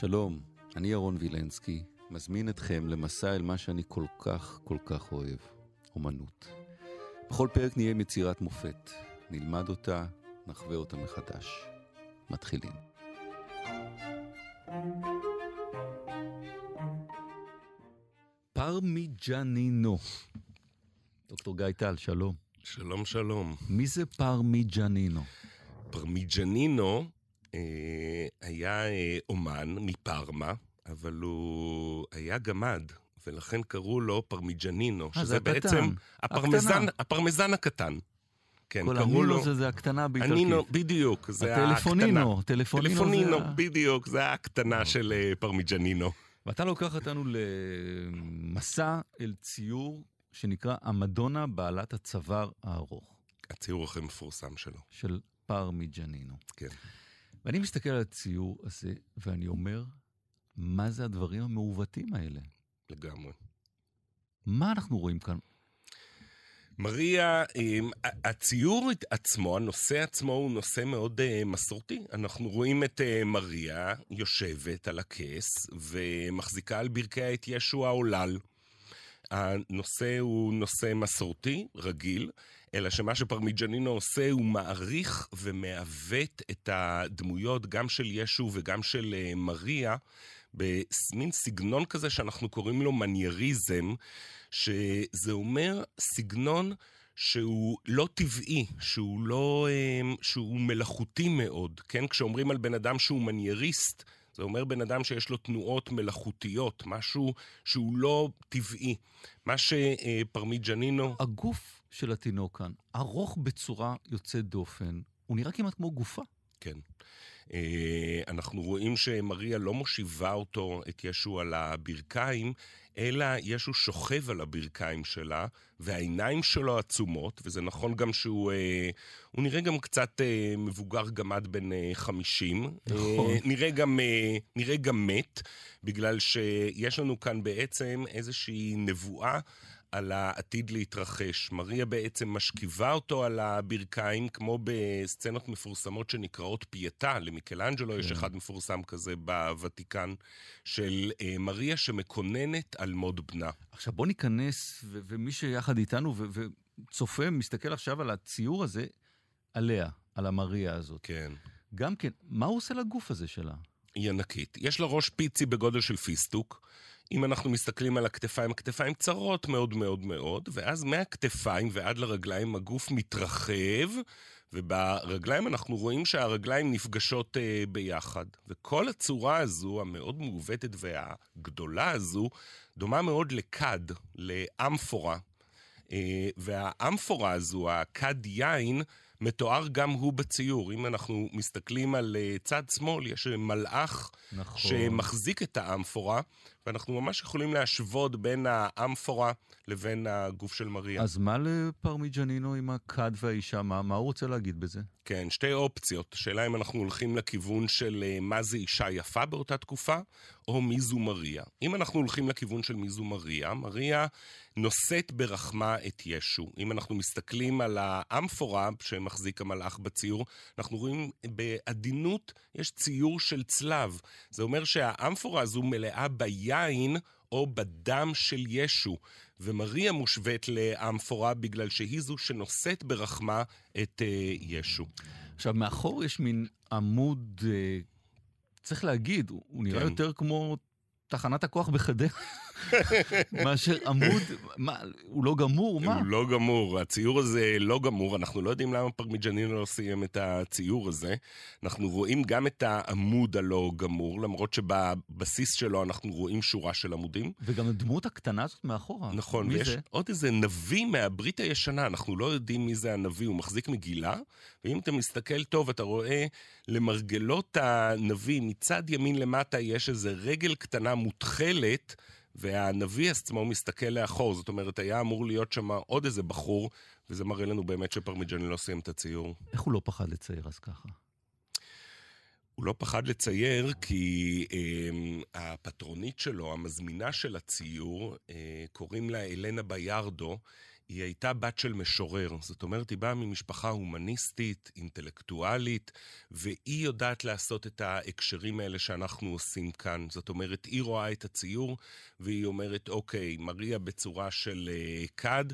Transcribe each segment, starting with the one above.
שלום, אני ירון וילנסקי, מזמין אתכם למסע אל מה שאני כל כך כל כך אוהב, אומנות. בכל פרק נהיה עם יצירת מופת, נלמד אותה, נחווה אותה מחדש. מתחילים. פרמיג'נינו. דוקטור גיא טל, שלום. שלום, שלום. מי זה פרמיג'נינו? פרמיג'נינו היה אה, אומן מפרמה, אבל הוא היה גמד, ולכן קראו לו פרמיג'נינו, אה, שזה. בעצם הפרמזן, הקטנה. הפרמזן הקטן. כן, כל קראו לו... זה, זה הקטנה באיטלקית. הנינו, בדיוק, זה הטלפונינו, הקטנה. טלפונינו טלפונינו, זה בדיוק, זה ההקטנה של אה, פרמיג'נינו. ואתה לוקח אותנו למסע אל ציור שנקרא המדונה בעלת הצוואר הארוך הציור הכי מפורסם שלו, של פרמיג'נינו. כן. ואני מסתכל על הציור הזה ואני אומר, מה זה הדברים המעוותים האלה? לגמרי. מה אנחנו רואים כאן? מריה, הציור עצמו, הנושא עצמו הוא נושא מאוד אה, מסורתי. אנחנו רואים את אה, מריה יושבת על הכס ומחזיקה על ברכיה את ישו העולל. הנושא הוא נושא מסורתי, רגיל, אלא שמה שפרמיג'נינו עושה הוא מעריך ומעוות את הדמויות גם של ישו וגם של אה, מריה במין סגנון כזה שאנחנו קוראים לו מנייריזם, שזה אומר סגנון שהוא לא טבעי, שהוא לא... אה, שהוא מלאכותי מאוד, כן? כשאומרים על בן אדם שהוא מנייריסט, זה אומר בן אדם שיש לו תנועות מלאכותיות, משהו שהוא לא טבעי. מה שפרמיג'נינו... הגוף של התינוק כאן ארוך בצורה יוצאת דופן, הוא נראה כמעט כמו גופה. כן. אה, אנחנו רואים שמריה לא מושיבה אותו, את ישו, על הברכיים, אלא ישו שוכב על הברכיים שלה, והעיניים שלו עצומות, וזה נכון גם שהוא אה, הוא נראה גם קצת אה, מבוגר גמד בן אה, 50. נכון. אה, נראה, גם, אה, נראה גם מת, בגלל שיש לנו כאן בעצם איזושהי נבואה. על העתיד להתרחש. מריה בעצם משכיבה אותו על הברכיים, כמו בסצנות מפורסמות שנקראות פייטה. למיקלאנג'לו יש כן. אחד מפורסם כזה בוותיקן, של אה, מריה שמקוננת על מות בנה. עכשיו בוא ניכנס, ו- ומי שיחד איתנו ו- וצופה, מסתכל עכשיו על הציור הזה, עליה, על המריה הזאת. כן. גם כן, מה הוא עושה לגוף הזה שלה? היא ענקית. יש לה ראש פיצי בגודל של פיסטוק. אם אנחנו מסתכלים על הכתפיים, הכתפיים צרות מאוד מאוד מאוד, ואז מהכתפיים ועד לרגליים הגוף מתרחב, וברגליים אנחנו רואים שהרגליים נפגשות אה, ביחד. וכל הצורה הזו, המאוד מעוותת והגדולה הזו, דומה מאוד לכד, לאמפורה. אה, והאמפורה הזו, הכד יין, מתואר גם הוא בציור. אם אנחנו מסתכלים על אה, צד שמאל, יש מלאך נכון. שמחזיק את האמפורה, ואנחנו ממש יכולים להשוות בין האמפורה לבין הגוף של מריה. אז מה לפרמיג'נינו עם הכד והאישה? מה, מה הוא רוצה להגיד בזה? כן, שתי אופציות. השאלה אם אנחנו הולכים לכיוון של אה, מה זה אישה יפה באותה תקופה, או מי זו מריה. אם אנחנו הולכים לכיוון של מי זו מריה, מריה נושאת ברחמה את ישו. אם אנחנו מסתכלים על האמפורה שמחזיק המלאך בציור, אנחנו רואים בעדינות, יש ציור של צלב. זה אומר שהאמפורה הזו מלאה ביין או בדם של ישו. ומריה מושווית לאמפורה בגלל שהיא זו שנושאת ברחמה את אה, ישו. עכשיו, מאחור יש מין עמוד, אה, צריך להגיד, הוא, הוא נראה כן. יותר כמו תחנת הכוח בחדרה, מאשר עמוד, מה, הוא לא גמור, מה? הוא לא גמור, הציור הזה לא גמור, אנחנו לא יודעים למה פרמיג'נינו לא סיים את הציור הזה. אנחנו רואים גם את העמוד הלא גמור, למרות שבבסיס שלו אנחנו רואים שורה של עמודים. וגם הדמות הקטנה הזאת מאחורה. נכון, מי ויש זה? עוד איזה נביא מהברית הישנה, אנחנו לא יודעים מי זה הנביא, הוא מחזיק מגילה, ואם אתה מסתכל טוב, אתה רואה למרגלות הנביא, מצד ימין למטה יש איזה רגל קטנה מותחלת, והנביא עצמו מסתכל לאחור, זאת אומרת, היה אמור להיות שם עוד איזה בחור, וזה מראה לנו באמת שפרמיג'ני לא סיים את הציור. איך הוא לא פחד לצייר אז ככה? הוא לא פחד לצייר כי אה, הפטרונית שלו, המזמינה של הציור, אה, קוראים לה אלנה ביארדו, היא הייתה בת של משורר, זאת אומרת, היא באה ממשפחה הומניסטית, אינטלקטואלית, והיא יודעת לעשות את ההקשרים האלה שאנחנו עושים כאן. זאת אומרת, היא רואה את הציור, והיא אומרת, אוקיי, מריה בצורה של uh, כד,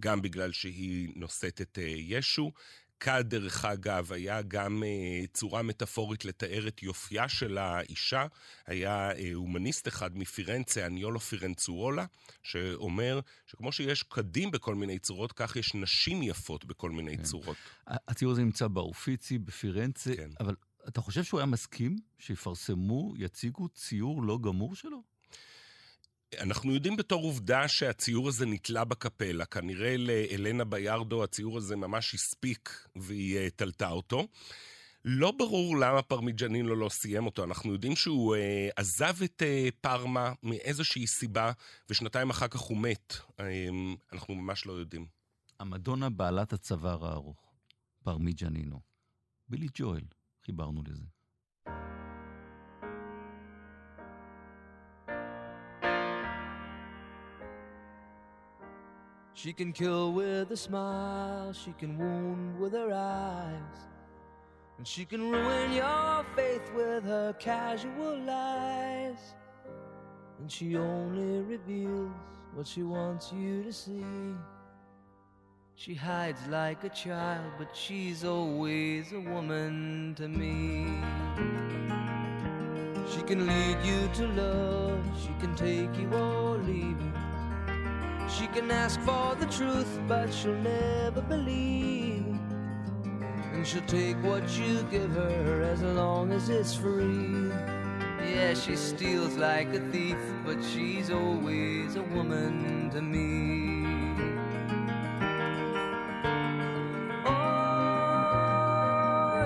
גם בגלל שהיא נושאת את uh, ישו, כד, דרך אגב, היה גם אה, צורה מטאפורית לתאר את יופייה של האישה. היה אה, הומניסט אחד מפירנצה, אניולו פירנצואולה, שאומר שכמו שיש קדים בכל מיני צורות, כך יש נשים יפות בכל מיני כן. צורות. הציור הזה נמצא באופיצי, בפירנצה, כן. אבל אתה חושב שהוא היה מסכים שיפרסמו, יציגו ציור לא גמור שלו? אנחנו יודעים בתור עובדה שהציור הזה נתלה בקפלה. כנראה לאלנה ביארדו הציור הזה ממש הספיק והיא אה, תלתה אותו. לא ברור למה פרמיג'נינו לא סיים אותו. אנחנו יודעים שהוא אה, עזב את אה, פארמה מאיזושהי סיבה, ושנתיים אחר כך הוא מת. אה, אנחנו ממש לא יודעים. המדונה בעלת הצוואר הארוך, פרמיג'נינו. בילי ג'ואל, חיברנו לזה. She can kill with a smile, she can wound with her eyes, and she can ruin your faith with her casual lies. And she only reveals what she wants you to see. She hides like a child, but she's always a woman to me. She can lead you to love, she can take you or leave you. She can ask for the truth, but she'll never believe. And she'll take what you give her as long as it's free. Yeah, she steals like a thief, but she's always a woman to me. Oh,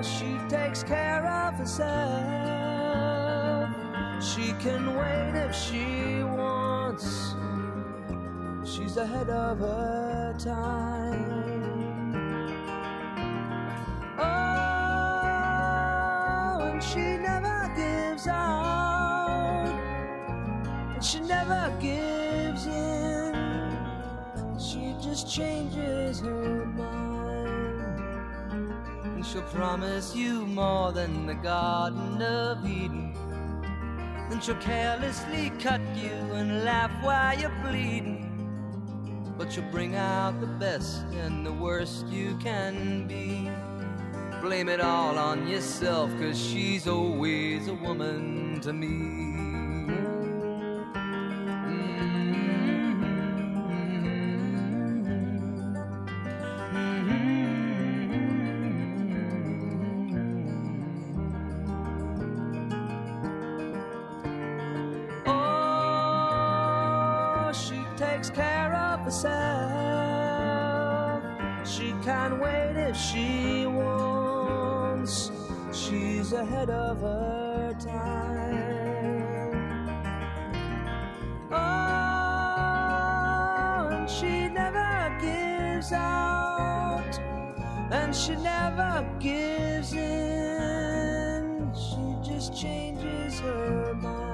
she takes care of herself. She can wait if she wants she's ahead of her time. Oh, and she never gives out, and she never gives in. She just changes her mind, and she'll promise you more than the Garden of Eden. Then she'll carelessly cut you and laugh while you're bleeding but you'll bring out the best and the worst you can be. Blame it all on yourself, cause she's always a woman to me. Ahead of her time. Oh, and she never gives out, and she never gives in. She just changes her mind.